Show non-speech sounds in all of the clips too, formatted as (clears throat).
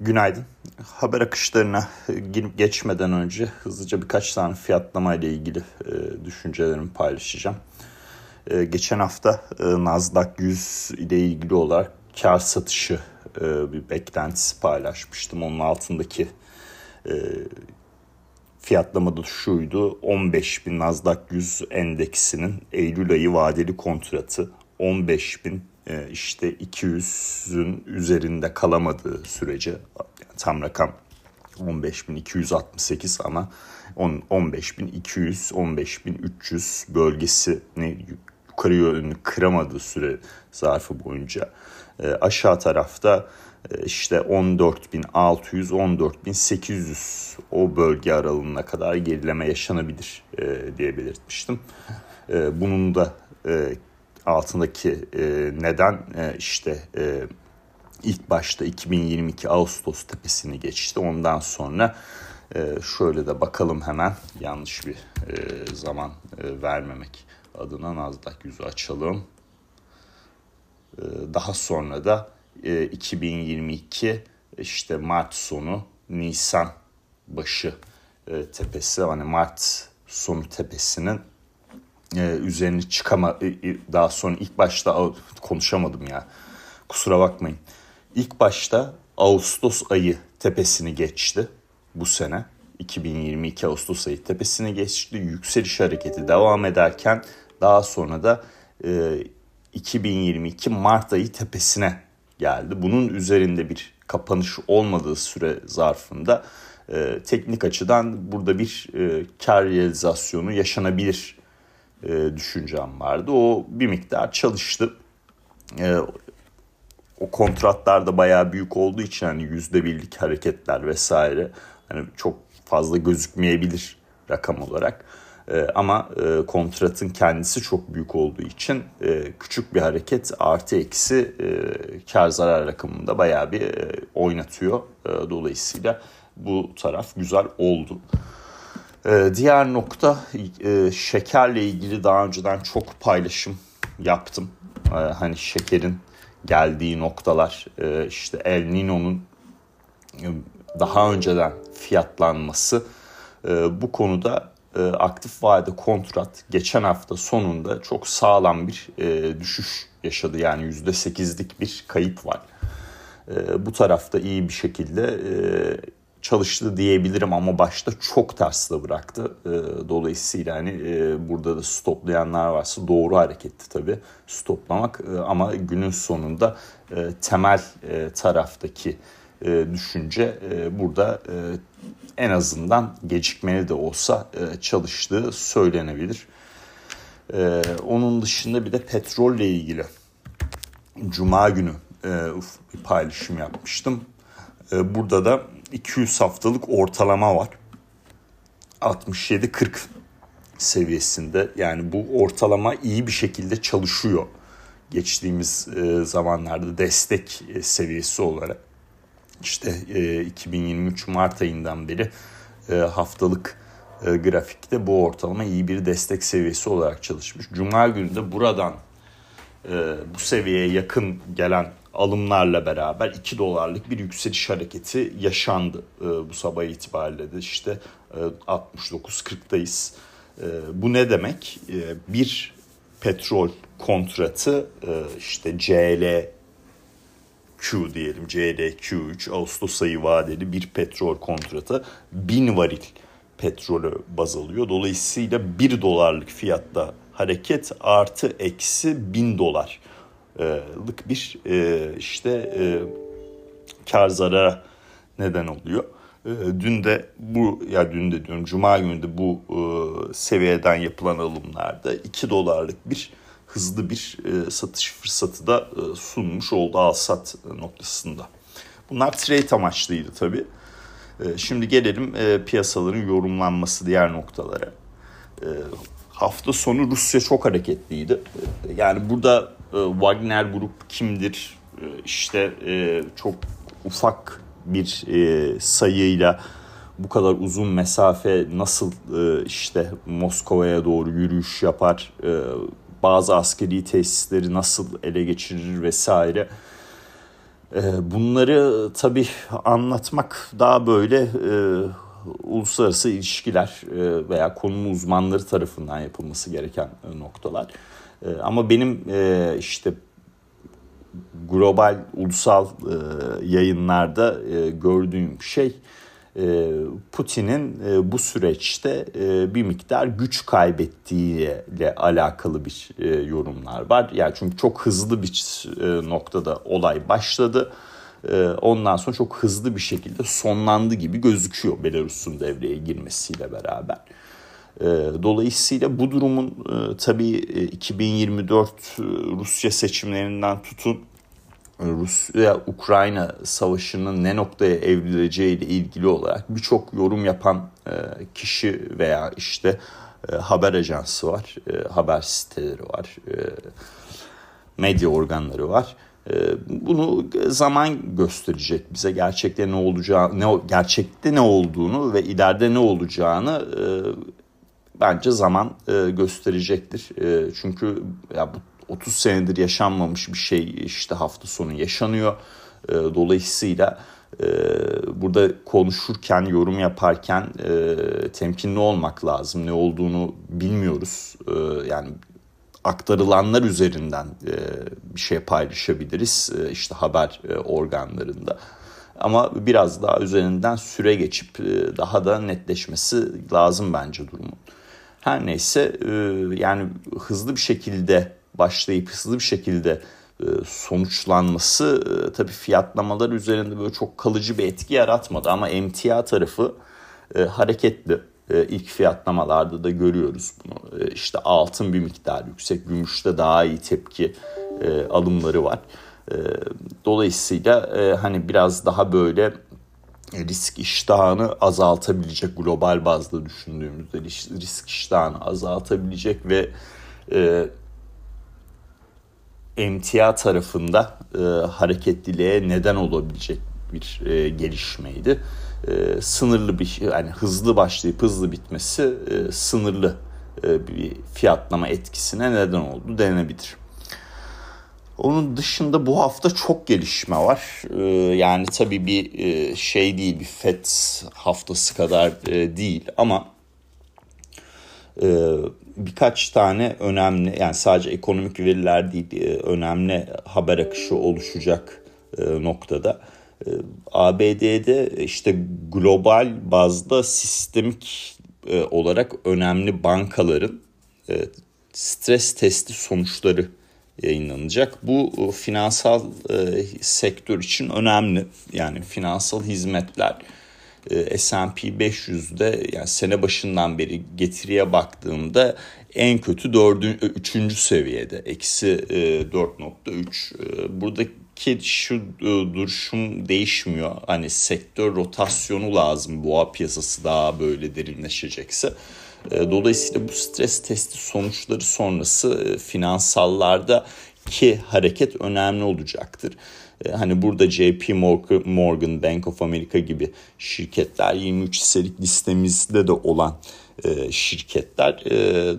Günaydın. Haber akışlarına girip geçmeden önce hızlıca birkaç tane fiyatlama ile ilgili e, düşüncelerimi paylaşacağım. E, geçen hafta e, Nasdaq 100 ile ilgili olarak kar satışı e, bir beklentisi paylaşmıştım. Onun altındaki e, fiyatlamada şuydu. 15 bin Nasdaq 100 endeksinin Eylül ayı vadeli kontratı 15 bin e, işte 200'ün üzerinde kalamadığı sürece tam rakam 15.268 ama 15.200 15.300 bölgesini yukarı yönlü kıramadığı süre zarfı boyunca e, aşağı tarafta e, işte 14.600 14.800 o bölge aralığına kadar gerileme yaşanabilir diye belirtmiştim. Bunun da altındaki e, neden e, işte e, ilk başta 2022 Ağustos tepesini geçti. Ondan sonra e, şöyle de bakalım hemen yanlış bir e, zaman e, vermemek adına Nasdaq yüzü açalım. E, daha sonra da e, 2022 işte Mart sonu Nisan başı e, tepesi hani Mart sonu tepesinin e, üzerini çıkama e, e, daha sonra ilk başta konuşamadım ya. Kusura bakmayın. İlk başta Ağustos ayı tepesini geçti bu sene. 2022 Ağustos ayı tepesini geçti. Yükseliş hareketi devam ederken daha sonra da e, 2022 Mart ayı tepesine geldi. Bunun üzerinde bir kapanış olmadığı süre zarfında e, teknik açıdan burada bir e, kar realizasyonu yaşanabilir e, düşüncem vardı. O bir miktar çalıştı. E, o kontratlar da bayağı büyük olduğu için hani yüzde birlik hareketler vesaire hani çok fazla gözükmeyebilir rakam olarak. E, ama e, kontratın kendisi çok büyük olduğu için e, küçük bir hareket artı eksi e, kar zarar rakamında bayağı bir e, oynatıyor. E, dolayısıyla bu taraf güzel oldu. Ee, diğer nokta e, şekerle ilgili daha önceden çok paylaşım yaptım. Ee, hani şekerin geldiği noktalar e, işte El Nino'nun e, daha önceden fiyatlanması bu konuda aktif vade kontrat geçen hafta sonunda çok sağlam bir düşüş yaşadı. Yani %8'lik bir kayıp var. Bu tarafta iyi bir şekilde çalıştı diyebilirim ama başta çok tersle bıraktı. E, dolayısıyla hani e, burada da stoplayanlar varsa doğru hareketti tabii stoplamak e, ama günün sonunda e, temel e, taraftaki düşünce burada en azından gecikmeli de olsa çalıştığı söylenebilir. E, onun dışında bir de petrolle ilgili Cuma günü bir paylaşım yapmıştım. E, burada da 200 haftalık ortalama var. 67-40 seviyesinde. Yani bu ortalama iyi bir şekilde çalışıyor. Geçtiğimiz e, zamanlarda destek e, seviyesi olarak. İşte 2023 Mart ayından beri haftalık grafikte bu ortalama iyi bir destek seviyesi olarak çalışmış. Cuma günü de buradan bu seviyeye yakın gelen alımlarla beraber 2 dolarlık bir yükseliş hareketi yaşandı e, bu sabah itibariyle de işte e, 69-40'dayız. E, bu ne demek? E, bir petrol kontratı e, işte CL Q diyelim CLQ3 Ağustos ayı vadeli bir petrol kontratı 1000 varil petrolü baz alıyor. Dolayısıyla 1 dolarlık fiyatta hareket artı eksi 1000 dolar lık bir işte kar zarara neden oluyor. Dün de bu ya dün de diyorum cuma günü de bu seviyeden yapılan alımlarda 2 dolarlık bir hızlı bir satış fırsatı da sunmuş oldu al sat noktasında. Bunlar trade amaçlıydı tabii. Şimdi gelelim piyasaların yorumlanması diğer noktalara. Hafta sonu Rusya çok hareketliydi. Yani burada e, Wagner Grup kimdir? E, işte e, çok ufak bir sayıyla bu kadar uzun mesafe nasıl işte Moskova'ya doğru yürüyüş yapar, bazı askeri tesisleri nasıl ele geçirir vesaire. Bunları tabii anlatmak daha böyle uluslararası ilişkiler e, veya konunun uzmanları tarafından yapılması gereken noktalar. E, ama benim e, işte global ulusal e, yayınlarda e, gördüğüm şey e, Putin'in e, bu süreçte e, bir miktar güç kaybettiğiyle alakalı bir yorumlar var. Yani çünkü çok hızlı bir noktada olay başladı. Ondan sonra çok hızlı bir şekilde sonlandı gibi gözüküyor Belarus'un devreye girmesiyle beraber. Dolayısıyla bu durumun tabii 2024 Rusya seçimlerinden tutun Rusya-Ukrayna savaşının ne noktaya evrileceği ile ilgili olarak birçok yorum yapan e, kişi veya işte e, haber ajansı var, e, haber siteleri var, medya organları var. Bunu zaman gösterecek bize gerçekte ne olacağı, ne gerçekte ne olduğunu ve ileride ne olacağını bence zaman gösterecektir. Çünkü ya bu 30 senedir yaşanmamış bir şey işte hafta sonu yaşanıyor. Ee, dolayısıyla e, burada konuşurken, yorum yaparken e, temkinli olmak lazım. Ne olduğunu bilmiyoruz. Ee, yani aktarılanlar üzerinden e, bir şey paylaşabiliriz işte haber organlarında. Ama biraz daha üzerinden süre geçip daha da netleşmesi lazım bence durumun. Her neyse yani hızlı bir şekilde başlayıp hızlı bir şekilde e, sonuçlanması e, tabii fiyatlamalar üzerinde böyle çok kalıcı bir etki yaratmadı ama emtia tarafı e, hareketli. İlk fiyatlamalarda da görüyoruz bunu. İşte altın bir miktar yüksek, gümüşte daha iyi tepki alımları var. Dolayısıyla hani biraz daha böyle risk iştahını azaltabilecek global bazda düşündüğümüzde risk iştahını azaltabilecek ve emtia tarafında e, hareketliliğe neden olabilecek bir e, gelişmeydi. E, sınırlı bir yani hızlı başlayıp hızlı bitmesi e, sınırlı e, bir fiyatlama etkisine neden oldu denebilir. Onun dışında bu hafta çok gelişme var. Ee, yani tabii bir e, şey değil, bir FED haftası kadar e, değil ama e, birkaç tane önemli yani sadece ekonomik veriler değil e, önemli haber akışı oluşacak e, noktada. E, ABD'de işte global bazda sistemik olarak önemli bankaların stres testi sonuçları yayınlanacak. Bu finansal sektör için önemli. Yani finansal hizmetler e, S&P 500'de yani sene başından beri getiriye baktığımda en kötü 4. 3. seviyede. Eksi 4.3. E, e, buradaki şu duruşum değişmiyor. Hani sektör rotasyonu lazım boğa piyasası daha böyle derinleşecekse. Dolayısıyla bu stres testi sonuçları sonrası finansallarda ki hareket önemli olacaktır. E, hani burada JP Morgan, Bank of America gibi şirketler 23 hisselik listemizde de olan e, şirketler e,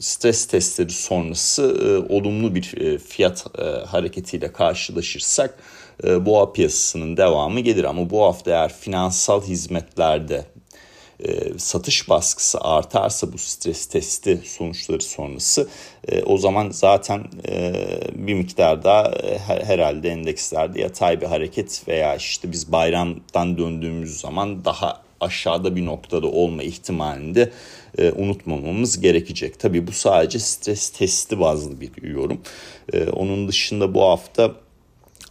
stres testleri sonrası olumlu bir fiyat hareketiyle karşılaşırsak boğa piyasasının devamı gelir. Ama bu hafta eğer finansal hizmetlerde e, satış baskısı artarsa bu stres testi sonuçları sonrası e, o zaman zaten e, bir miktar daha e, her, herhalde endekslerde yatay bir hareket veya işte biz bayramdan döndüğümüz zaman daha aşağıda bir noktada olma ihtimalini e, unutmamamız gerekecek. Tabii bu sadece stres testi bazlı bir yorum. E, onun dışında bu hafta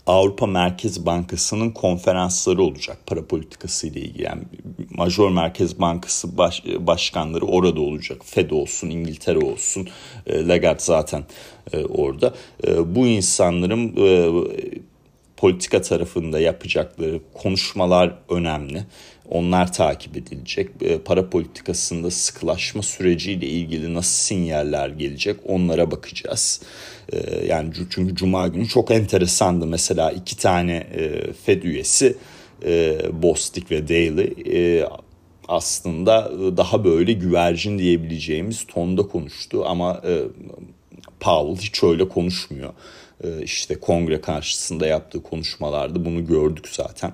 Avrupa Merkez Bankası'nın konferansları olacak para politikası ile ilgili. Yani Major Merkez Bankası baş, başkanları orada olacak. Fed olsun, İngiltere olsun, e, Lagarde zaten e, orada. E, bu insanların e, politika tarafında yapacakları konuşmalar önemli. Onlar takip edilecek. E, para politikasında sıkılaşma süreciyle ilgili nasıl sinyaller gelecek onlara bakacağız. E, yani çünkü Cuma günü çok enteresandı. Mesela iki tane e, Fed üyesi Bostik ve Daly aslında daha böyle güvercin diyebileceğimiz tonda konuştu ama Powell hiç öyle konuşmuyor. İşte kongre karşısında yaptığı konuşmalarda bunu gördük zaten.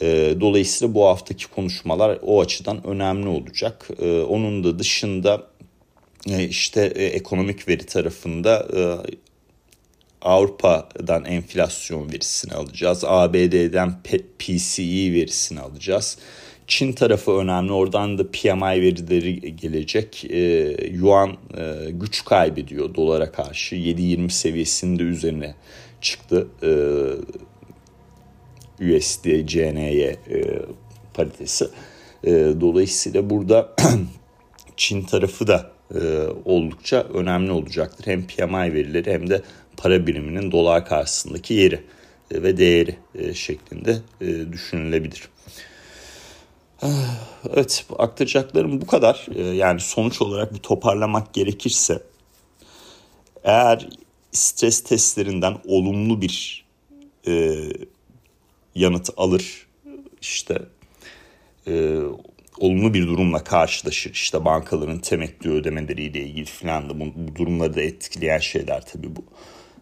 E, dolayısıyla bu haftaki konuşmalar o açıdan önemli olacak. E, onun da dışında işte ekonomik veri tarafında Avrupa'dan enflasyon verisini alacağız. ABD'den PCE verisini alacağız. Çin tarafı önemli. Oradan da PMI verileri gelecek. E, Yuan e, güç kaybediyor dolara karşı. 7.20 seviyesinde üzerine çıktı. E, USD, CNY e, paritesi. E, dolayısıyla burada (clears throat) Çin tarafı da e, oldukça önemli olacaktır. Hem PMI verileri hem de para biriminin dolar karşısındaki yeri e, ve değeri e, şeklinde e, düşünülebilir. Evet aktaracaklarım bu kadar. Yani sonuç olarak bir toparlamak gerekirse eğer stres testlerinden olumlu bir e, yanıt alır işte e, olumlu bir durumla karşılaşır işte bankaların temettü ödemeleriyle ilgili filan da bu, bu durumları da etkileyen şeyler tabii bu.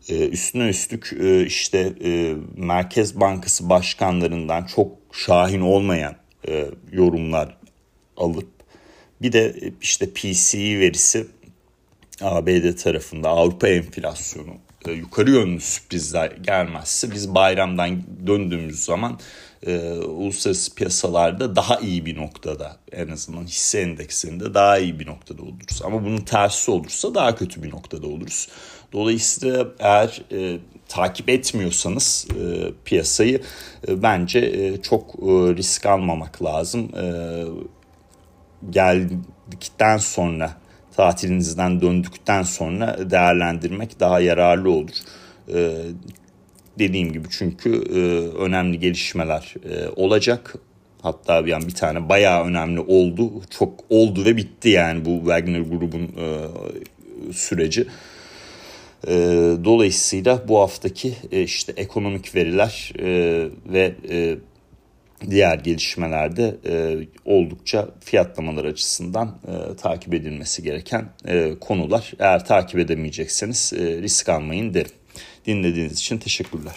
E, üstüne üstlük e, işte e, Merkez Bankası başkanlarından çok şahin olmayan e, yorumlar alıp bir de işte PCE verisi ABD tarafında Avrupa enflasyonu e, yukarı yönlü sürprizler gelmezse biz bayramdan döndüğümüz zaman e, uluslararası piyasalarda daha iyi bir noktada en azından hisse endeksinde daha iyi bir noktada oluruz. Ama bunun tersi olursa daha kötü bir noktada oluruz. Dolayısıyla eğer e, takip etmiyorsanız e, piyasayı e, bence e, çok e, risk almamak lazım. E, geldikten sonra tatilinizden döndükten sonra değerlendirmek daha yararlı olur. E, dediğim gibi çünkü e, önemli gelişmeler e, olacak. Hatta yani bir tane bayağı önemli oldu. Çok oldu ve bitti yani bu Wagner grubun e, süreci. E, dolayısıyla bu haftaki e, işte ekonomik veriler e, ve e, diğer gelişmelerde e, oldukça fiyatlamalar açısından e, takip edilmesi gereken e, konular. Eğer takip edemeyecekseniz e, risk almayın derim. Dinlediğiniz için teşekkürler.